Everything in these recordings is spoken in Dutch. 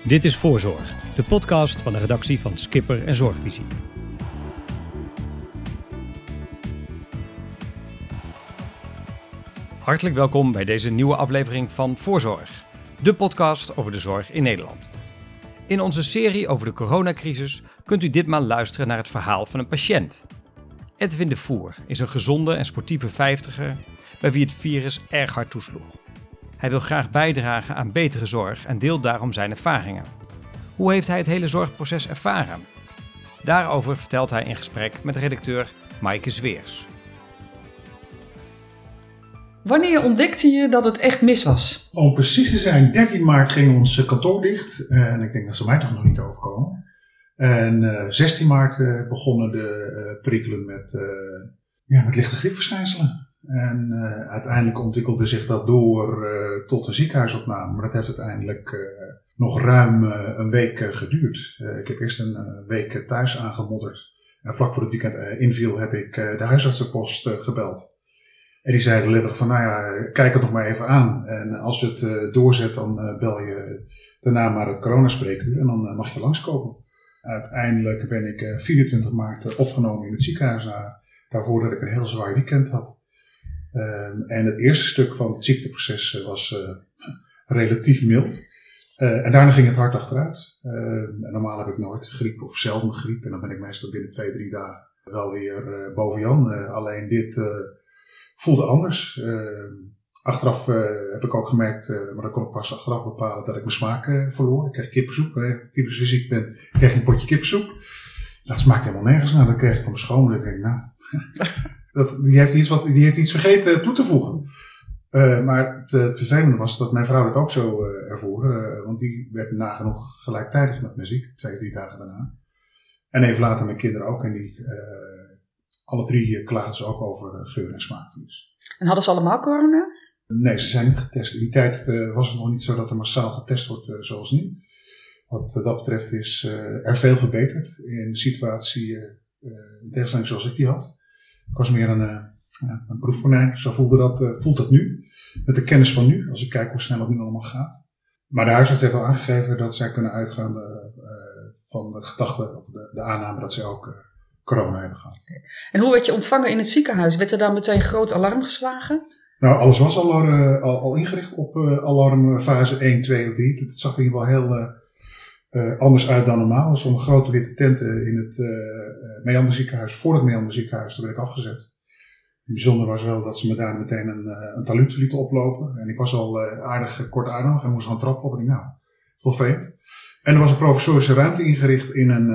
Dit is Voorzorg, de podcast van de redactie van Skipper en Zorgvisie. Hartelijk welkom bij deze nieuwe aflevering van Voorzorg, de podcast over de zorg in Nederland. In onze serie over de coronacrisis kunt u ditmaal luisteren naar het verhaal van een patiënt. Edwin de Voer is een gezonde en sportieve vijftiger bij wie het virus erg hard toesloeg. Hij wil graag bijdragen aan betere zorg en deelt daarom zijn ervaringen. Hoe heeft hij het hele zorgproces ervaren? Daarover vertelt hij in gesprek met redacteur Maaike Zweers. Wanneer ontdekte je dat het echt mis was? Om precies te zijn, 13 maart ging ons kantoor dicht. En ik denk dat ze mij toch nog niet overkomen. En uh, 16 maart uh, begonnen de uh, perikelen met, ja, met lichte griepverschijnselen. En uh, uiteindelijk ontwikkelde zich dat door uh, tot een ziekenhuisopname. Maar dat heeft uiteindelijk uh, nog ruim een week geduurd. ik heb eerst een week thuis aangemodderd. En vlak voor het weekend inviel heb ik de huisartsenpost gebeld. En die zeiden letterlijk van, nou ja, kijk het nog maar even aan. En als je het doorzet, dan bel je daarna maar het coronaspreekuur en dan mag je langskomen. Uiteindelijk ben ik 24 maart opgenomen in het ziekenhuis daarvoor dat ik een heel zwaar weekend had. Um, en het eerste stuk van het ziekteproces uh, was uh, relatief mild. Uh, en daarna ging het hard achteruit. Ehm, normaal heb ik nooit griep of zelden griep. En dan ben ik meestal binnen twee, drie dagen wel weer boven Jan. alleen dit voelde anders. Ehm, achteraf heb ik ook gemerkt, maar dat kon ik pas achteraf bepalen, dat ik mijn smaak verloor. Ik kreeg kippensoep. Typisch als ik ziek ben, kreeg ik een potje kippensoep. Dat smaakt helemaal nergens naar. Dan kreeg ik van mijn schoonmoeder. Ik, nou, dat, die, heeft iets wat, die heeft iets vergeten toe te voegen. Uh, maar het, het, vervelende was dat mijn vrouw het ook zo uh, ervoer. Uh, want die werd nagenoeg gelijktijdig met muziek, twee, drie dagen daarna. En even later mijn kinderen ook. En die, alle drie klaagden ze ook over geur- en smaakverlies. En hadden ze allemaal corona? Nee, ze zijn niet getest. In die tijd was het nog niet zo dat er massaal getest wordt zoals nu. Wat dat betreft is er veel verbeterd in de situatie, in tegenstelling zoals ik die had. Ik was meer een, uh, een proefkonijn, zo voelde dat, uh, voelt dat nu. Met de kennis van nu, als ik kijk hoe snel het nu allemaal gaat. Maar de huisarts heeft al aangegeven dat zij kunnen uitgaan uh, van de gedachte, of de, de aanname dat zij ook corona hebben gehad. En hoe werd je ontvangen in het ziekenhuis? Werd er dan meteen groot alarm geslagen? Nou, alles was al, al, al ingericht op alarmfase 1, 2 of 3. Het zag er in ieder geval heel uh, anders uit dan normaal. Er stonden grote witte tenten in het uh, Meander ziekenhuis, voor het Meander ziekenhuis, daar werd ik afgezet. Het bijzonder was wel dat ze me daar meteen een, een talud lieten oplopen. En ik was al aardig kort aardig en moest gaan trappen op. En ik nou. En er was een professorische ruimte ingericht in een,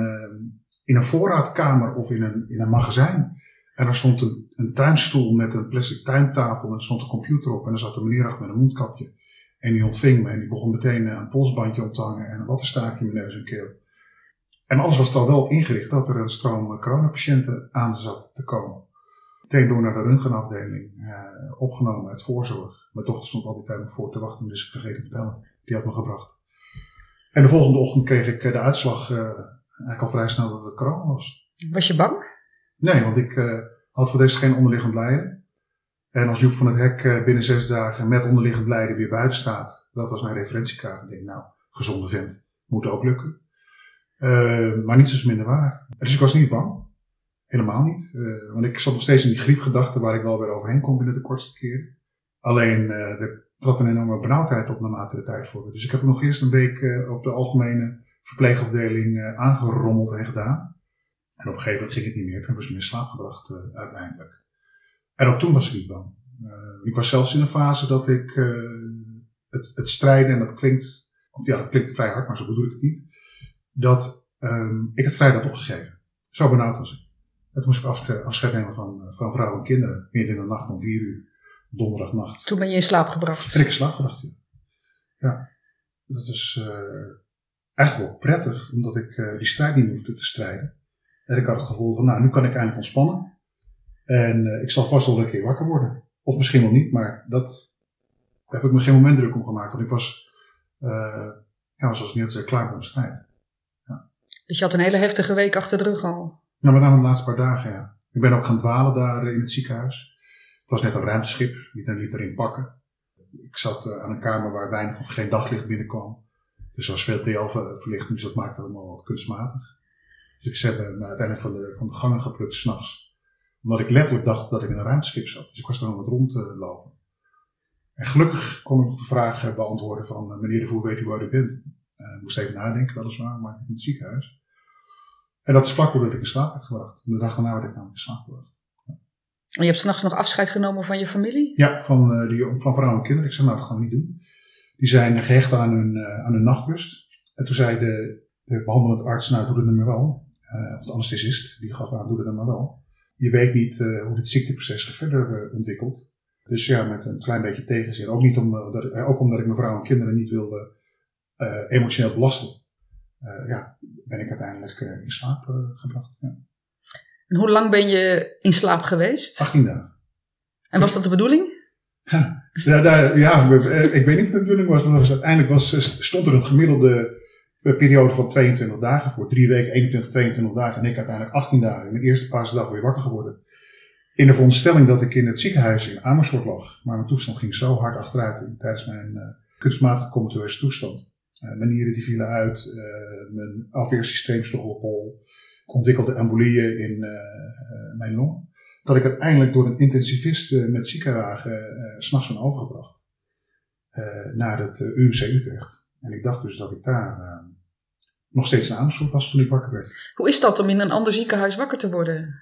in een voorraadkamer of in een, in een magazijn. En er stond een, een tuinstoel met een plastic tuintafel en er stond een computer op. En er zat een meneer achter met een mondkapje. En die ontving me en die begon meteen een polsbandje op te hangen en een wattenstaafje in mijn neus en keel. En alles was al wel ingericht dat er een stroom coronapatiënten aan zat te komen. Meteen door naar de röntgenafdeling, eh, opgenomen uit voorzorg. Mijn dochter stond altijd bij me voor te wachten, dus ik vergeten te bellen. Die had me gebracht. En de volgende ochtend kreeg ik de uitslag, uh, eigenlijk al vrij snel dat het corona was. Was je bang? Nee, want ik uh, had voor deze geen onderliggend lijden. En als Joep van het Hek eh, binnen zes dagen met onderliggend lijden weer buiten staat, dat was mijn referentiekaart. Ik denk, nou, gezonde vent, moet ook lukken. Uh, maar niets is minder waar. Dus ik was niet bang. Helemaal niet. Uh, want ik zat nog steeds in die griepgedachte waar ik wel weer overheen kom binnen de kortste keer. Alleen, er trad een enorme benauwdheid op naarmate de tijd voor. Dus ik heb nog eerst een week op de algemene verpleegafdeling aangerommeld en gedaan. En op een gegeven moment ging het niet meer. Toen hebben ze me in slaap gebracht uiteindelijk. En ook toen was ik niet bang. Uh, ik was zelfs in een fase dat ik uh, het, het, strijden, en dat klinkt, of ja, dat klinkt vrij hard, maar zo bedoel ik het niet, dat um, ik het strijden had opgegeven. Zo benauwd was ik. En toen moest ik afscheid nemen van, van vrouwen en kinderen, midden in de nacht om vier uur, donderdagnacht. Toen ben je in slaap gebracht? Ben ik in slaap gebracht, ja. ja. Dat is uh, eigenlijk wel prettig, omdat ik die strijd niet hoefde te strijden. En ik had het gevoel van, nou, nu kan ik eindelijk ontspannen. En uh, ik zal vast wel een keer wakker worden. Of misschien nog niet, maar dat heb ik me geen moment druk om gemaakt. Want ik was, uh, ja, zoals ik net zei, klaar met mijn strijd. Ja. Dus je had een hele heftige week achter de rug al? Nou, met name de laatste paar dagen, ja. Ik ben ook gaan dwalen daar in het ziekenhuis. Het was net een ruimteschip, liet, liet erin pakken. Ik zat aan een kamer waar weinig of geen daglicht binnenkwam. Dus er was veel TL-verlichting, dus dat maakte het allemaal wat kunstmatig. Dus ik heb me uiteindelijk van de, van de gangen geplukt s'nachts. Omdat ik letterlijk dacht dat ik in een ruimteschip zat. Dus ik was nog wat rondlopen. En gelukkig kon ik de vraag beantwoorden van eh, meneer de Voer, weet u waar u bent? Uh, ik moest even nadenken, weliswaar, maar in het ziekenhuis. En dat is vlak voordat ik in slaap werd gebracht. De dag daarna werd ik namelijk in slaap gebracht. En je hebt s'nachts nog afscheid genomen van je familie? Ja, van, uh, die, van vrouw en kinderen. Ik zei, nou, dat gaan we niet doen. Die zijn gehecht aan hun, uh, aan hun nachtrust. En toen zei de, de behandelend arts, nou, doe het nummer wel. Uh, of de anesthesist, die gaf aan, doe het nummer wel. Je weet niet hoe dit ziekteproces zich verder ontwikkelt. Dus ja, met een klein beetje tegenzin. Ook, niet om, dat, ook omdat ik mijn vrouw en kinderen niet wilde emotioneel belasten. ja, ben ik uiteindelijk in slaap gebracht. Ja. En hoe lang ben je in slaap geweest? 18 dagen. En was dat de bedoeling? Ja, daar, ja, ik weet niet of het de bedoeling was, maar uiteindelijk was, stond er een gemiddelde periode van 22 dagen voor. Drie weken, 21, 22 dagen. En ik uiteindelijk 18 dagen. Mijn eerste paasdag weer wakker geworden. In de veronderstelling dat ik in het ziekenhuis in Amersfoort lag. Maar mijn toestand ging zo hard achteruit tijdens mijn uh, kunstmatige comateuze toestand. Uh, mijn nieren die vielen uit, uh, mijn afweersysteem sloeg op hol ontwikkelde embolieën in mijn long. Dat ik uiteindelijk door een intensivist met ziekenwagen uh, s'nachts ben overgebracht naar het UMC Utrecht. En ik dacht dus dat ik daar nog steeds een Amersfoort was toen ik wakker werd. Hoe is dat om in een ander ziekenhuis wakker te worden?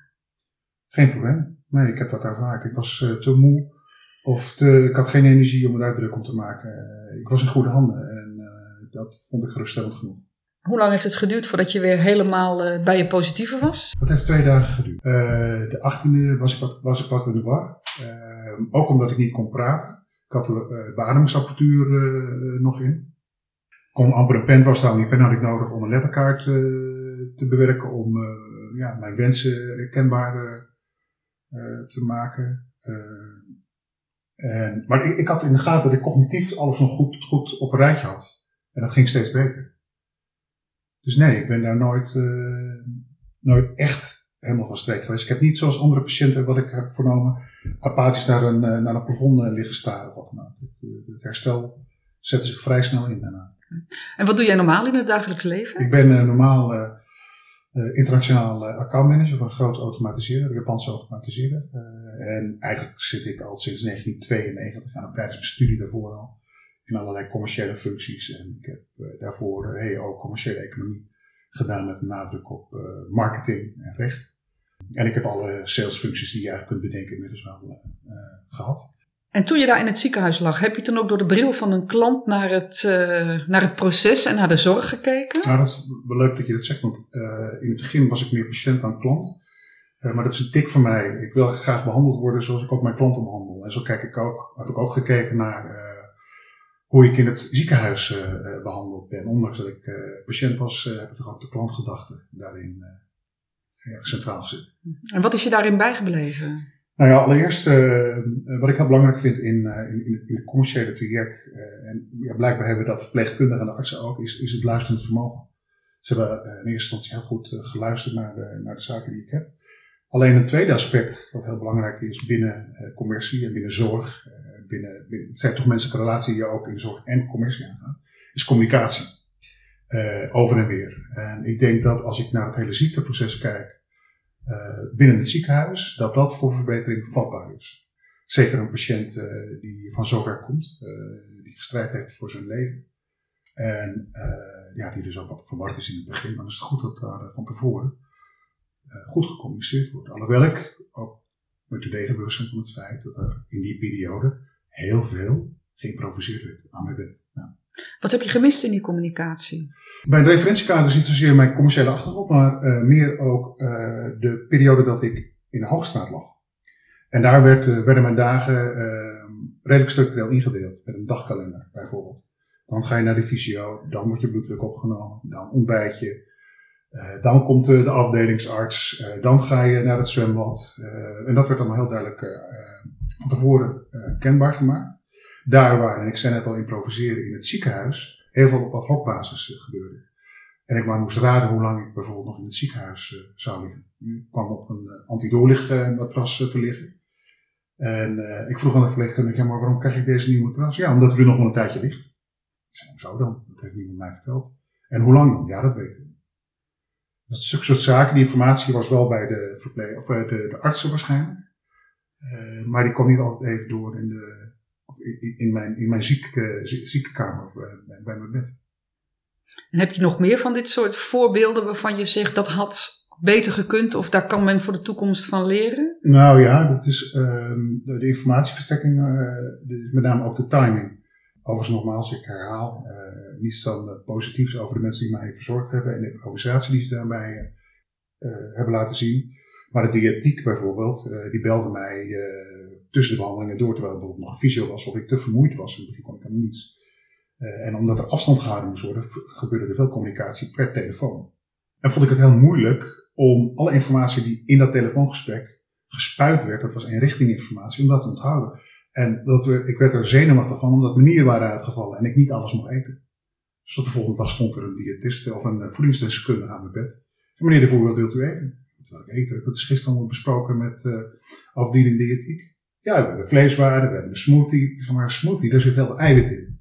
Geen probleem. Nee, ik heb dat ervaren. Ik was te moe of te, ik had geen energie om het uitdruk om te maken. ik was in goede handen en dat vond ik geruststellend genoeg. Hoe lang heeft het geduurd voordat je weer helemaal bij je positieve was? Dat heeft twee dagen geduurd. De 18e was ik wat, was ik wat in de war. Ook omdat ik niet kon praten. Ik had de beademingsapparatuur nog in. Kon amper een pen vasthouden. Die pen had ik nodig om een letterkaart te bewerken. Om ja, mijn wensen kenbaar te maken. En, maar ik, ik, had in de gaten dat ik cognitief alles nog goed, goed op een rijtje had. En dat ging steeds beter. Dus nee, ik ben daar nooit, nooit echt helemaal van streek geweest. Ik heb niet zoals andere patiënten, wat ik heb vernomen, apathisch naar een, naar een plafond liggen staren of wat dan ook. Het herstel zette zich vrij snel in daarna. En wat doe jij normaal in het dagelijks leven? Ik ben normaal internationaal accountmanager van een grote automatiseerder, Japanse automatiseerder. en eigenlijk zit ik al sinds 1992 aan tijdens mijn studie daarvoor al in allerlei commerciële functies. En ik heb uh, daarvoor uh, ook commerciële economie gedaan met een nadruk op uh, marketing en recht. En ik heb alle salesfuncties die je eigenlijk kunt bedenken inmiddels wel gehad. En toen je daar in het ziekenhuis lag, heb je toen ook door de bril van een klant naar het, naar het proces en naar de zorg gekeken? Nou, dat is wel leuk dat je dat zegt, want in het begin was ik meer patiënt dan klant. maar dat is een tik van mij. Ik wil graag behandeld worden zoals ik ook mijn klanten behandel. En zo kijk ik ook, heb ik ook gekeken naar hoe ik in het ziekenhuis behandeld ben. Ondanks dat ik patiënt was, heb ik toch ook de klantgedachte daarin centraal gezet. En wat is je daarin bijgebleven? Nou ja, allereerst wat ik heel belangrijk vind in, in, in het commerciële traject, en ja, blijkbaar hebben dat verpleegkundigen en de artsen ook, is, is het luisterend vermogen. Ze hebben in eerste instantie heel goed geluisterd naar de, naar de zaken die ik heb. Alleen een tweede aspect, wat heel belangrijk is binnen commercie en binnen zorg, binnen, binnen, het zijn toch menselijke relaties die ook in zorg en commercie aangaan, is communicatie. Over en weer. En ik denk dat als ik naar het hele ziekteproces kijk binnen het ziekenhuis, dat dat voor verbetering vatbaar is. Zeker een patiënt uh, die van zover komt, die gestrijd heeft voor zijn leven. En ja, die dus ook wat verward is in het begin, dan is het goed dat daar van tevoren goed gecommuniceerd wordt. Alhoewel ik ook met de degen bewust ben van het feit dat er in die periode heel veel geïmproviseerd werd aan mijn bed. Wat heb je gemist in die communicatie? Bij een referentiekader is niet zozeer mijn commerciële achtergrond, maar uh, meer ook uh, de periode dat ik in de Hoogstraat lag. En daar werd, uh, werden mijn dagen redelijk structureel ingedeeld, met een dagkalender bijvoorbeeld. Dan ga je naar de fysio, dan wordt je bloeddruk opgenomen, dan ontbijt je, dan komt de afdelingsarts, dan ga je naar het zwembad. en dat werd allemaal heel duidelijk van tevoren kenbaar gemaakt. Daar waar, en ik zei net al improviseren in het ziekenhuis, heel veel op ad hoc basis uh, gebeurde. En ik maar moest raden hoe lang ik bijvoorbeeld nog in het ziekenhuis uh, zou liggen. Ik kwam op een antidoorlichtmatras te liggen. En ik vroeg aan de verpleegkundige, ja, maar waarom krijg ik deze nieuwe matras? Ja, omdat u nog wel een tijdje ligt. Ik zei, hoezo dan? Dat heeft niemand mij verteld. En hoe lang dan? Ja, dat weet ik niet. Dat soort zaken, die informatie was wel bij de, verpleeg, of, de, de artsen waarschijnlijk. Uh, maar die kwam niet altijd even door in, de, of in, in mijn, in mijn zieke, ziekenkamer of bij, bij mijn bed. En heb je nog meer van dit soort voorbeelden waarvan je zegt dat had beter gekund of daar kan men voor de toekomst van leren? Nou ja, dat is um, de, informatieverstrekking, uh, met name ook de timing. Overigens nogmaals, ik herhaal, uh, niets dan positiefs over de mensen die mij verzorgd hebben en de improvisatie die ze daarbij hebben laten zien. Maar de diëtiek bijvoorbeeld, die belde mij tussen de behandelingen door, terwijl er bijvoorbeeld nog fysio was of ik te vermoeid was. En toen kon ik aan niets. en omdat er afstand gehouden moest worden, gebeurde er veel communicatie per telefoon. En vond ik het heel moeilijk om alle informatie die in dat telefoongesprek gespuit werd, dat was inrichtinginformatie, om dat te onthouden. En dat we, ik werd er zenuwachtig van omdat manieren waren uitgevallen en ik niet alles mocht eten. Dus tot de volgende dag stond er een diëtiste of een voedingsdeskundige aan mijn bed. Meneer de Voer, wat wilt u eten? Wat ik eten? Dat is gisteren al besproken met uh, afdeling diëtiek. Ja, we hebben vleeswaren, we hebben een smoothie. Zeg maar, een smoothie, daar zit heel veel eiwit in.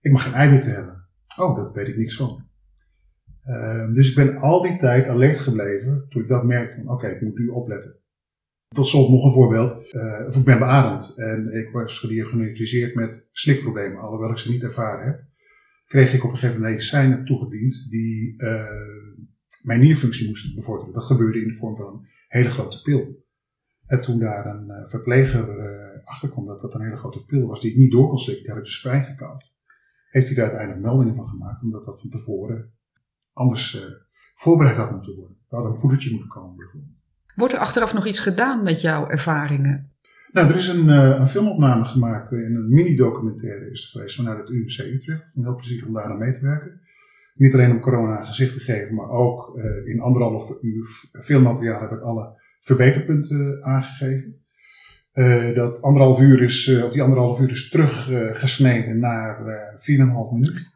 Ik mag geen eiwitten hebben. Oh, dat weet ik niks van. Uh, dus ik ben al die tijd alert gebleven toen ik dat merkte van oké, ik moet nu opletten. Tot slot nog een voorbeeld. Uh, of ik ben beademd en ik was gediagnosticeerd met slikproblemen, alhoewel ik ze niet ervaren heb. Kreeg ik op een gegeven moment medicijnen toegediend die uh, mijn nierfunctie moesten bevorderen. Dat gebeurde in de vorm van een hele grote pil. En toen daar een uh, verpleger achter kwam dat dat een hele grote pil was die ik niet door kon slikken, die had ik dus vrijgekoud. Heeft hij daar uiteindelijk meldingen van gemaakt, omdat dat van tevoren anders uh, voorbereid had moeten worden. Er had een poedertje moeten komen bijvoorbeeld. Wordt er achteraf nog iets gedaan met jouw ervaringen? Nou, er is een, een filmopname gemaakt in een mini-documentaire is geweest vanuit het UMC Utrecht. Heel plezier om daar aan mee te werken. Niet alleen om corona een gezicht te geven, maar ook uh, in anderhalf uur filmmateriaal heb ik alle verbeterpunten aangegeven. Uh, dat anderhalf uur is, of die anderhalf uur is teruggesneden naar 4,5 minuut.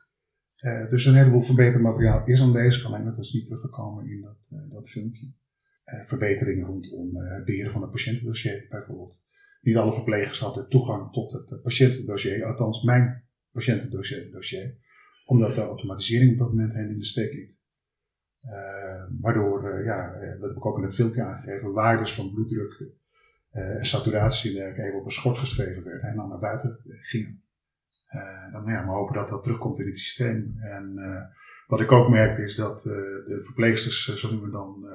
Uh, dus een heleboel verbetermateriaal is aanwezig, alleen dat is niet teruggekomen in dat, uh, dat filmpje. Uh, verbeteringen rondom het beheren van het patiëntendossier bijvoorbeeld. Niet alle verplegers hadden toegang tot het patiëntendossier, althans mijn patiëntendossier, dossier, omdat de automatisering op dat moment hen in de steek liet. Waardoor, ja, dat heb ik ook in het filmpje aangegeven, waardes van bloeddruk en saturatie even op een schort geschreven werden en dan naar buiten gingen. Dan ja, we hopen dat dat terugkomt in het systeem. En wat ik ook merkte is dat de verpleegsters, zo noemen we dan,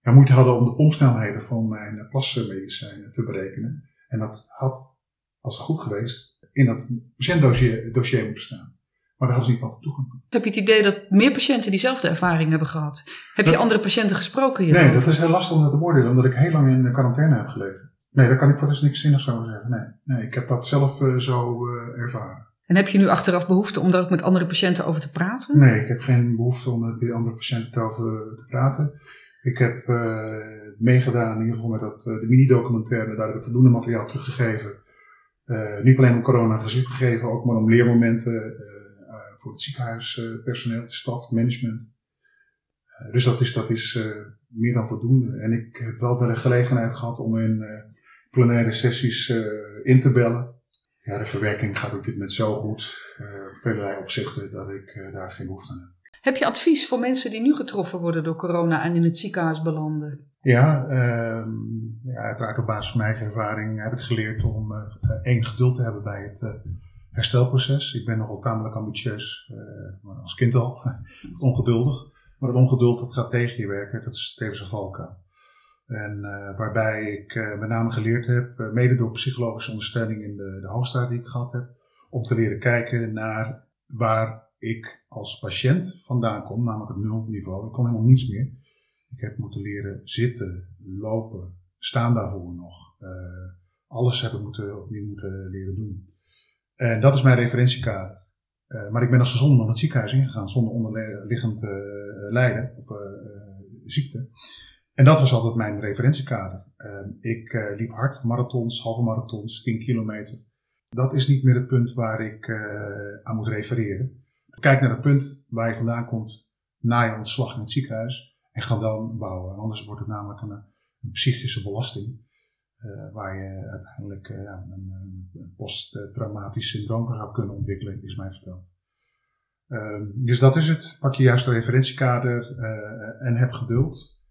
ja, moeite hadden om de pomsnelheden van mijn plasmedicijnen te berekenen. En dat had, als goed geweest, in dat patiëntdossier dossier moeten staan. Maar daar hadden ze niet altijd toegang toe. Heb je het idee dat meer patiënten diezelfde ervaring hebben gehad? Heb dat, je andere patiënten gesproken hierover? Nee, dat is heel lastig om dat te beoordelen, omdat ik heel lang in quarantaine heb gelegen. Nee, daar kan ik voor dus niks zinnigs over zeggen. Nee, nee ik heb dat zelf uh, zo uh, ervaren. En heb je nu achteraf behoefte om daar ook met andere patiënten over te praten? Nee, ik heb geen behoefte om met andere patiënten over te praten. Ik heb uh, meegedaan in ieder geval met dat, de mini-documentaire. Daar heb ik voldoende materiaal teruggegeven. niet alleen om corona gezicht gegeven, ook maar om leermomenten voor het ziekenhuispersoneel, de staf, management. dus dat is, dat is meer dan voldoende. En ik heb wel de gelegenheid gehad om in plenaire sessies uh, in te bellen. Ja, de verwerking gaat op dit moment zo goed, uh, op vele opzichten, dat ik uh, daar geen behoefte aan heb. Heb je advies voor mensen die nu getroffen worden door corona en in het ziekenhuis belanden? Ja, uh, ja uiteraard op basis van mijn eigen ervaring heb ik geleerd om één geduld te hebben bij het herstelproces. Ik ben nogal tamelijk ambitieus, als kind al, ongeduldig. Maar het ongeduld dat gaat tegen je werken, dat is tevens een valkuil. En uh, waarbij ik uh, met name geleerd heb, mede door psychologische ondersteuning in de, de die ik gehad heb, om te leren kijken naar waar ik als patiënt vandaan kom, namelijk het nulniveau. Ik kon helemaal niets meer. Ik heb moeten leren zitten, lopen, staan daarvoor nog. alles heb ik moeten, opnieuw moeten leren doen. En dat is mijn referentiekader. maar ik ben als gezond naar het ziekenhuis ingegaan zonder onderliggend lijden of ziekte. En dat was altijd mijn referentiekader. Uh, ik uh, liep hard, marathons, halve marathons, 10 kilometer. Dat is niet meer het punt waar ik uh, aan moet refereren. Kijk naar het punt waar je vandaan komt na je ontslag in het ziekenhuis en ga dan bouwen. Anders wordt het namelijk een, een psychische belasting. Waar je uiteindelijk ja, een, posttraumatisch syndroom van zou kunnen ontwikkelen, is mij verteld. Ehm, dus dat is het. Pak je juist een referentiekader en heb geduld.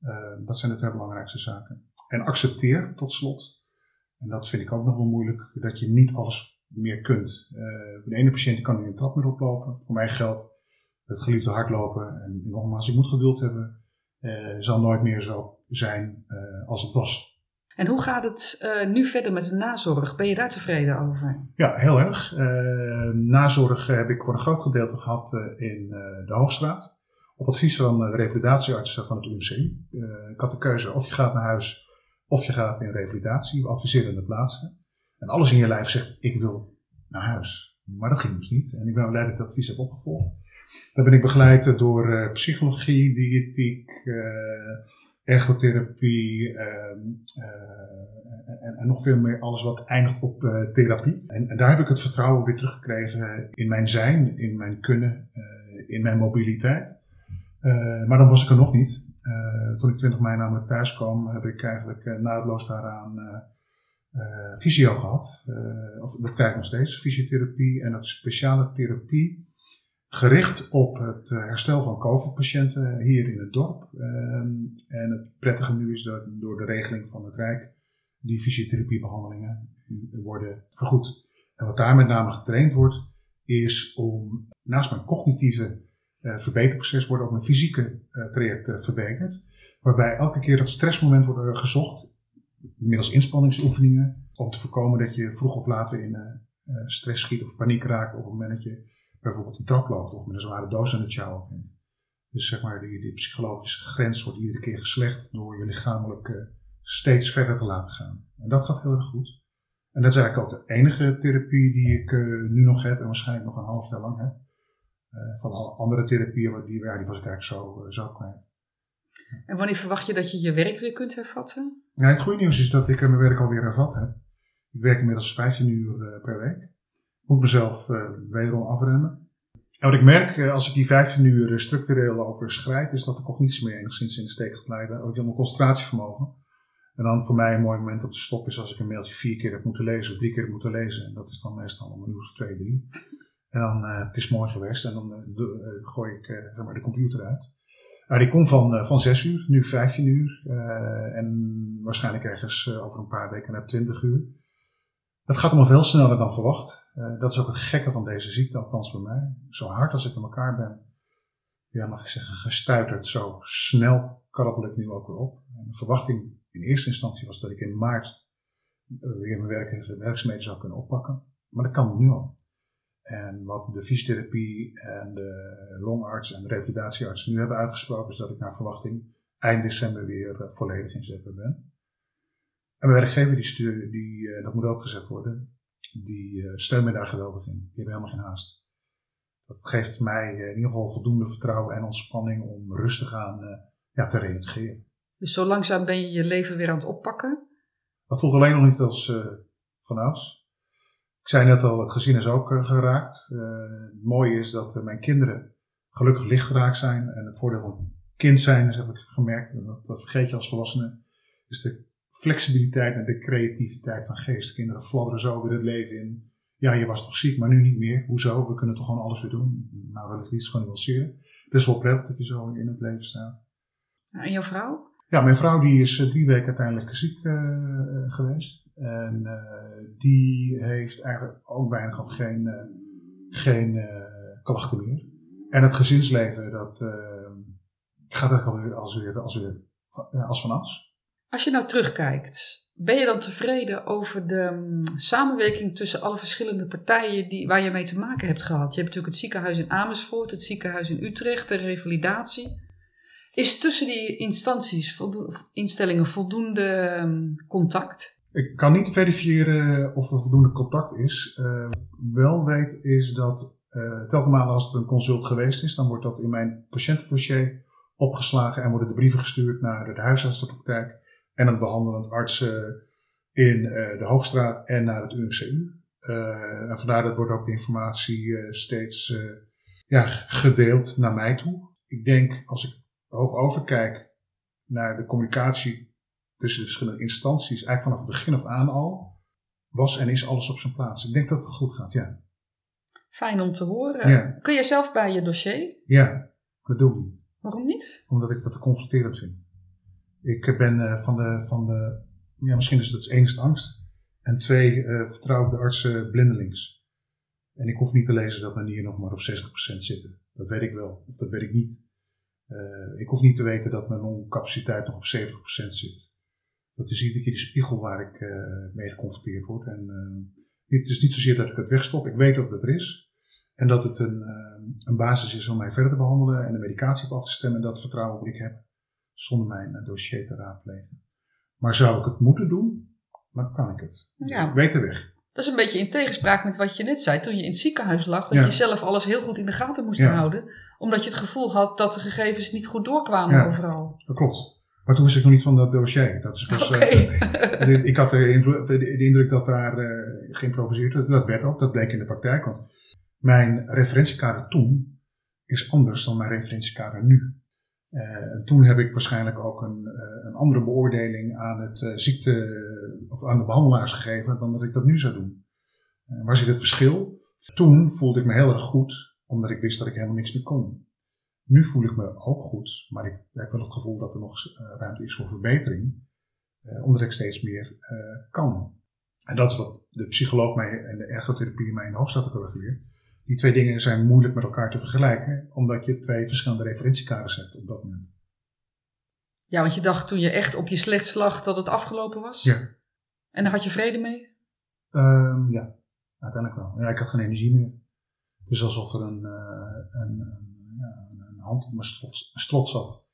Ehm, dat zijn de twee belangrijkste zaken. En accepteer tot slot, en dat vind ik ook nog wel moeilijk, dat je niet alles meer kunt. de ene patiënt kan in een trap meer oplopen. Voor mij geldt het geliefde hardlopen. En nogmaals, je moet geduld hebben. Zal nooit meer zo zijn als het was. En hoe gaat het uh, nu verder met de nazorg? Ben je daar tevreden over? Ja, heel erg. nazorg heb ik voor een groot gedeelte gehad in de Hoogstraat. Op advies van de revalidatiearts van het UMCI. ik had de keuze of je gaat naar huis of je gaat in revalidatie. We adviseren het laatste. En alles in je lijf zegt, ik wil naar huis. Maar dat ging dus niet. En ik ben blij dat ik dat advies heb opgevolgd. Dan ben ik begeleid door uh, psychologie, diëtiek, uh, ergotherapie uh, en, en, nog veel meer alles wat eindigt op therapie. En, en, daar heb ik het vertrouwen weer teruggekregen in mijn zijn, in mijn kunnen, in mijn mobiliteit. maar dan was ik er nog niet. toen ik 20 mei namelijk thuis kwam, heb ik eigenlijk naadloos daaraan fysio gehad. of dat krijg ik nog steeds, fysiotherapie en dat speciale therapie gericht op het eh, herstel van COVID-patiënten hier in het dorp. Ehm, en het prettige nu is dat door de regeling van het Rijk die fysiotherapiebehandelingen worden vergoed. En wat daar met name getraind wordt, is om naast mijn cognitieve uh, verbeterproces wordt ook mijn fysieke uh, traject verbeterd. Waarbij elke keer dat stressmoment wordt gezocht, middels inspanningsoefeningen, om te voorkomen dat je vroeg of laat in stress schiet of paniek raakt op het moment dat je bijvoorbeeld een trap loopt of met een zware doos aan het sjouwen bent. Dus zeg maar, die, die psychologische grens wordt iedere keer geslecht door je lichamelijk uh, steeds verder te laten gaan. En dat gaat heel erg goed. En dat is eigenlijk ook de enige therapie die ik uh, nu nog heb en waarschijnlijk nog een half jaar lang heb. Uh, van alle andere therapieën, die, ja, die was ik eigenlijk zo, zo kwijt. En wanneer verwacht je dat je je werk weer kunt hervatten? Ja, het goede nieuws is dat ik mijn werk alweer hervat heb. Ik werk inmiddels 15 uur per week moet mezelf uh, wederom afremmen. En wat ik merk uh, als ik die 15 uur structureel overschrijd, is dat de cognitie me enigszins in de steek gaat leiden. Ook mijn concentratievermogen. En dan voor mij een mooi moment om te stoppen is als ik een mailtje vier keer heb moeten lezen of drie keer heb moeten lezen. En dat is dan meestal om een uur of twee, drie. En dan, uh, het is mooi geweest en dan gooi ik maar de computer uit. Die komt van, van 6 uur, nu 15 uur. en waarschijnlijk ergens over een paar weken naar 20 uur. Het gaat allemaal veel sneller dan verwacht. Uh, dat is ook het gekke van deze ziekte, althans bij mij. Zo hard als ik in elkaar ben, ja, mag ik zeggen, gestuiterd. Zo snel krabbel ik nu ook weer op. En de verwachting in eerste instantie was dat ik in maart uh, weer mijn werk, werkzaamheden zou kunnen oppakken. Maar dat kan nu al. En wat de fysiotherapie en de longarts en de revalidatiearts nu hebben uitgesproken, is dat ik naar verwachting eind december weer uh, volledig inzetbaar ben. En mijn werkgever, die, die, uh, dat moet ook gezegd worden, die uh, steunt mij daar geweldig in. Die hebben helemaal geen haast. Dat geeft mij uh, in ieder geval voldoende vertrouwen en ontspanning om rustig aan ja, te reageren. Dus zo langzaam ben je je leven weer aan het oppakken? Dat voelt alleen nog niet als vanouds. Ik zei net al, het gezin is ook geraakt. het mooie is dat mijn kinderen gelukkig licht geraakt zijn. En het voordeel van kind zijn, is, heb ik gemerkt, dat, dat vergeet je als volwassene, is de flexibiliteit en de creativiteit van geest. Kinderen fladderen zo weer het leven in. Ja, je was toch ziek, maar nu niet meer. Hoezo? We kunnen toch gewoon alles weer doen. Nou, wellicht iets van nuanceren. Is wel prettig dat je zo in het leven staat. En jouw vrouw? Ja, mijn vrouw die is eh, drie weken uiteindelijk ziek uh, geweest. En uh, die heeft eigenlijk ook weinig of geen, uh, geen klachten meer. En het gezinsleven, dat gaat eigenlijk alweer als, weer, als, weer, als. Als je nou terugkijkt, ben je dan tevreden over de mm, samenwerking tussen alle verschillende partijen die, waar je mee te maken hebt gehad? Je hebt natuurlijk het ziekenhuis in Amersfoort, het ziekenhuis in Utrecht, de revalidatie. Is tussen die instanties, instellingen voldoende mm, contact? Ik kan niet verifiëren of er voldoende contact is. Uh, wel weet is dat uh, telkens als er een consult geweest is, dan wordt dat in mijn patiëntendossier opgeslagen en worden de brieven gestuurd naar de huisartsenpraktijk en het behandelend artsen in uh, de Hoogstraat en naar het UMCU. Eh, en vandaar dat wordt ook de informatie steeds ja, gedeeld naar mij toe. Ik denk, als ik hoog overkijk naar de communicatie tussen de verschillende instanties, eigenlijk vanaf het begin af aan al, was en is alles op zijn plaats. Ik denk dat het goed gaat, ja. Fijn om te horen. Ja. Kun jij zelf bij je dossier? Ja, dat doe ik. Waarom niet? Omdat ik dat te confronterend vind. Ik ben eh, van, de, van de, ja, misschien is is het angst. En twee, eh, vertrouw ik de artsen blindelings. En ik hoef niet te lezen dat men hier nog maar op 60% zitten. Dat weet ik wel, of dat weet ik niet. Eh, ik hoef niet te weten dat mijn longcapaciteit nog op 70% zit. Dat is iedere keer de spiegel waar ik mee geconfronteerd word. En eh, het is niet zozeer dat ik het wegstop. Ik weet dat het er is. En dat het een, een basis is om mij verder te behandelen en de medicatie op af te stemmen. En dat vertrouwen ik heb zonder mijn dossier te raadplegen. Maar zou ik het moeten doen, dan kan ik het. Ja. Ik weet de weg. Dat is een beetje in tegenspraak met wat je net zei toen je in het ziekenhuis lag. Dat Ja. je zelf alles heel goed in de gaten moest Ja. houden. Omdat je het gevoel had dat de gegevens niet goed doorkwamen Ja. overal. Dat klopt. Maar toen wist ik nog niet van dat dossier. Dat is pas, eh, ik had de, invlo- de, de indruk dat daar eh, geïmproviseerd werd. Dat werd ook, dat bleek in de praktijk. Want mijn referentiekader toen is anders dan mijn referentiekader nu. En toen heb ik waarschijnlijk ook een, eh, een andere beoordeling aan, het, eh, ziekte, of aan de behandelaars gegeven dan dat ik dat nu zou doen. Waar zit het verschil? Toen voelde ik me heel erg goed, omdat ik wist dat ik helemaal niks meer kon. Nu voel ik me ook goed, maar ik heb wel het gevoel dat er nog ruimte is voor verbetering, omdat ik steeds meer kan. En dat is wat de psycholoog mij en de ergotherapie mij in de hoofdstad hebben geleerd. Die twee dingen zijn moeilijk met elkaar te vergelijken, omdat je twee verschillende referentiekaders hebt op dat moment. Ja, want je dacht toen je echt op je slechtst lag dat het afgelopen was. Ja. En daar had je vrede mee? Ehm, ja, uiteindelijk wel. Ja, ik had geen energie meer. Het is alsof er een, eh, een, een, ja, een hand op mijn strot, strot zat,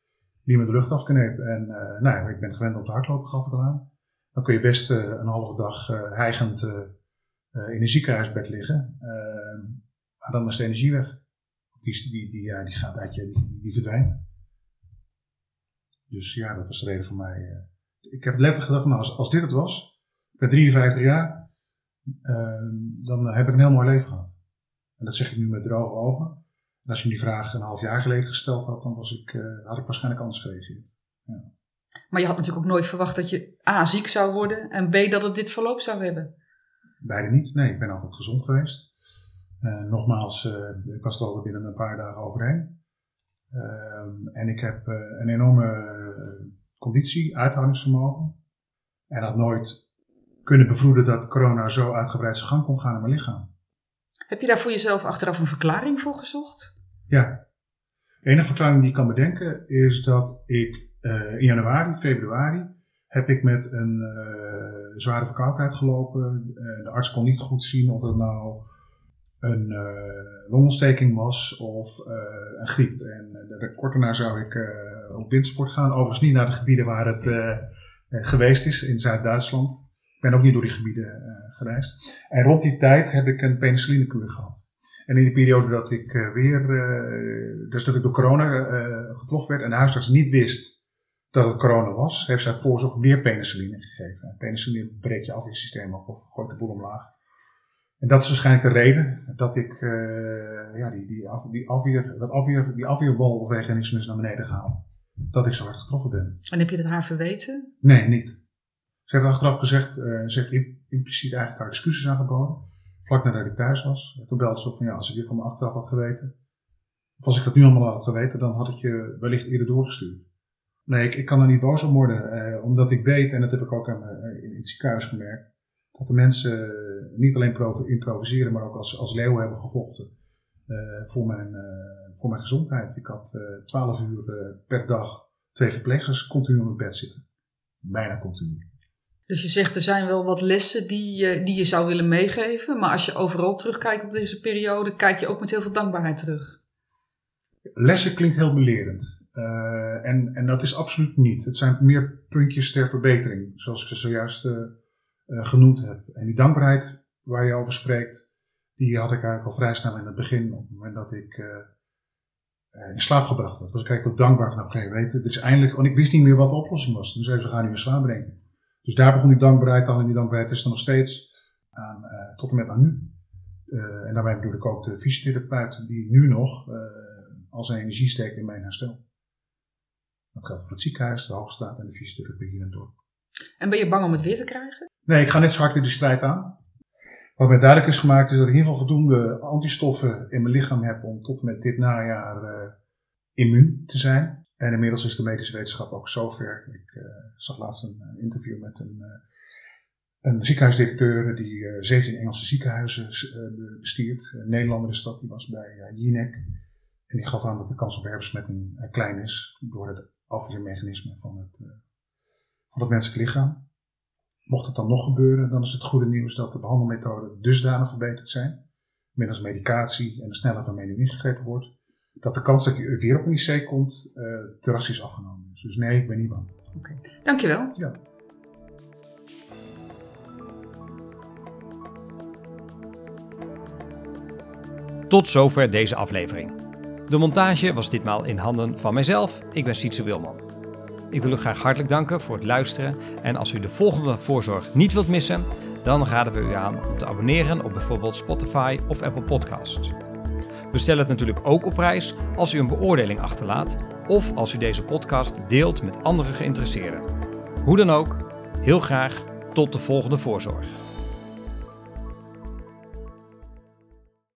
die me de lucht afkneep. En eh, nou ja, ik ben gewend om te hardlopen, gaf ik al aan. Dan kun je best eh, een halve dag hijgend in een ziekenhuisbed liggen. Ehm, maar dan is de energie weg. Die, die, die, ja, die gaat uit je, die, die verdwijnt. Dus ja, dat was de reden voor mij. eh. ik heb letterlijk gedacht, van, nou, als, als dit het was, ik ben 53 jaar, eh, dan heb ik een heel mooi leven gehad. En dat zeg ik nu met droge ogen. En als je me die vraag een half jaar geleden gesteld had, dan was ik, eh, had ik waarschijnlijk anders gereageerd. Maar je had natuurlijk ook nooit verwacht dat je A, ziek zou worden en B, dat het dit verloop zou hebben. Beide niet. Nee, ik ben altijd gezond geweest. Eh, nogmaals, eh, ik was er al binnen een paar dagen overheen. Ehm, en ik heb eh, een enorme conditie, uithoudingsvermogen. En had nooit kunnen bevroeden dat corona zo uitgebreid zijn gang kon gaan in mijn lichaam. Heb je daar voor jezelf achteraf een verklaring voor gezocht? Ja. De enige verklaring die ik kan bedenken is dat ik in januari, februari, heb ik met een zware verkoudheid gelopen. De arts kon niet goed zien of het nou een eh, longontsteking was of eh, een griep. En uh, de, kort daarna zou ik eh, op wintersport gaan. Overigens niet naar de gebieden waar het eh, eh, geweest is, in Zuid-Duitsland. Ik ben ook niet door die gebieden eh, gereisd. En rond die tijd heb ik een penicillinekuur gehad. En in die periode dat ik uh, weer, uh, dus dat ik door corona uh, getroffen werd en de huisarts niet wist dat het corona was, heeft ze uit voorzorg weer penicilline gegeven. Penicilline breekt je afweersysteem af of gooit de boel omlaag. En dat is waarschijnlijk de reden dat ik uh, ja, die, die, af, die, afweer, dat afweer, die afweerwalveganisme is naar beneden gehaald. Dat ik zo hard getroffen ben. En heb je dat haar verweten? Nee, niet. Ze heeft achteraf gezegd, uh, ze heeft impliciet eigenlijk haar excuses aangeboden vlak nadat ik thuis was. Toen belde ze op van ja, als ik dit allemaal achteraf had geweten, of als ik dat nu allemaal had geweten, dan had ik je wellicht eerder doorgestuurd. Nee, ik, ik kan er niet boos om worden, eh, omdat ik weet, en dat heb ik ook aan, uh, in het ziekenhuis gemerkt, dat de mensen niet alleen improviseren, maar ook als, als leeuw hebben gevochten uh, voor, mijn, voor mijn gezondheid. Ik had twaalf uur per dag twee verpleegsters continu op mijn bed zitten. Bijna continu. Dus je zegt er zijn wel wat lessen die, je, die je zou willen meegeven. Maar als je overal terugkijkt op deze periode, kijk je ook met heel veel dankbaarheid terug. Lessen klinkt heel belerend. Uh, en, en dat is absoluut niet. Het zijn meer puntjes ter verbetering, zoals ik ze zojuist uh, genoemd heb. En die dankbaarheid waar je over spreekt, die had ik eigenlijk al vrij snel in het begin. Op het moment dat ik in slaap gebracht werd. Was ik eigenlijk ook dankbaar van, oké, weet je, dit is eindelijk... Want ik wist niet meer wat de oplossing was. Dus even, we gaan nu in slaap brengen. Dus daar begon die dankbaarheid aan en die dankbaarheid is er nog steeds aan, tot en met aan nu. En daarbij bedoel ik ook de fysiotherapeut die nu nog uh, al zijn energie steekt in mijn herstel. Dat geldt voor het ziekenhuis, de Hoogstraat en de fysiotherapie hier in het dorp. En ben je bang om het weer te krijgen? Nee, ik ga net zo hard weer die strijd aan. Wat mij duidelijk is gemaakt is dat ik in ieder geval voldoende antistoffen in mijn lichaam heb om tot en met dit najaar uh, immuun te zijn. En inmiddels is de medische wetenschap ook zover. Ik uh, zag laatst een, interview met een, uh, een ziekenhuisdirecteur die 17 Engelse ziekenhuizen bestiert. Een Nederlander is dat, die was bij Jinek. En die gaf aan dat de kans op herbesmetting klein is door het afweermechanisme van het, van het menselijk lichaam. Mocht het dan nog gebeuren, dan is het goede nieuws dat de behandelmethoden dusdanig verbeterd zijn, middels medicatie en de snelheid waarmee nu ingegrepen wordt, dat de kans dat je weer op een IC komt uh, drastisch afgenomen is. Dus nee, ik ben niet bang. Oké, okay. dankjewel. Ja. Tot zover deze aflevering. De montage was ditmaal in handen van mijzelf. Ik ben Sietse Wilman. Ik wil u graag hartelijk danken voor het luisteren. En als u de volgende voorzorg niet wilt missen, dan raden we u aan om te abonneren op bijvoorbeeld Spotify of Apple Podcasts. We stellen het natuurlijk ook op prijs als u een beoordeling achterlaat of als u deze podcast deelt met andere geïnteresseerden. Hoe dan ook, heel graag tot de volgende voorzorg.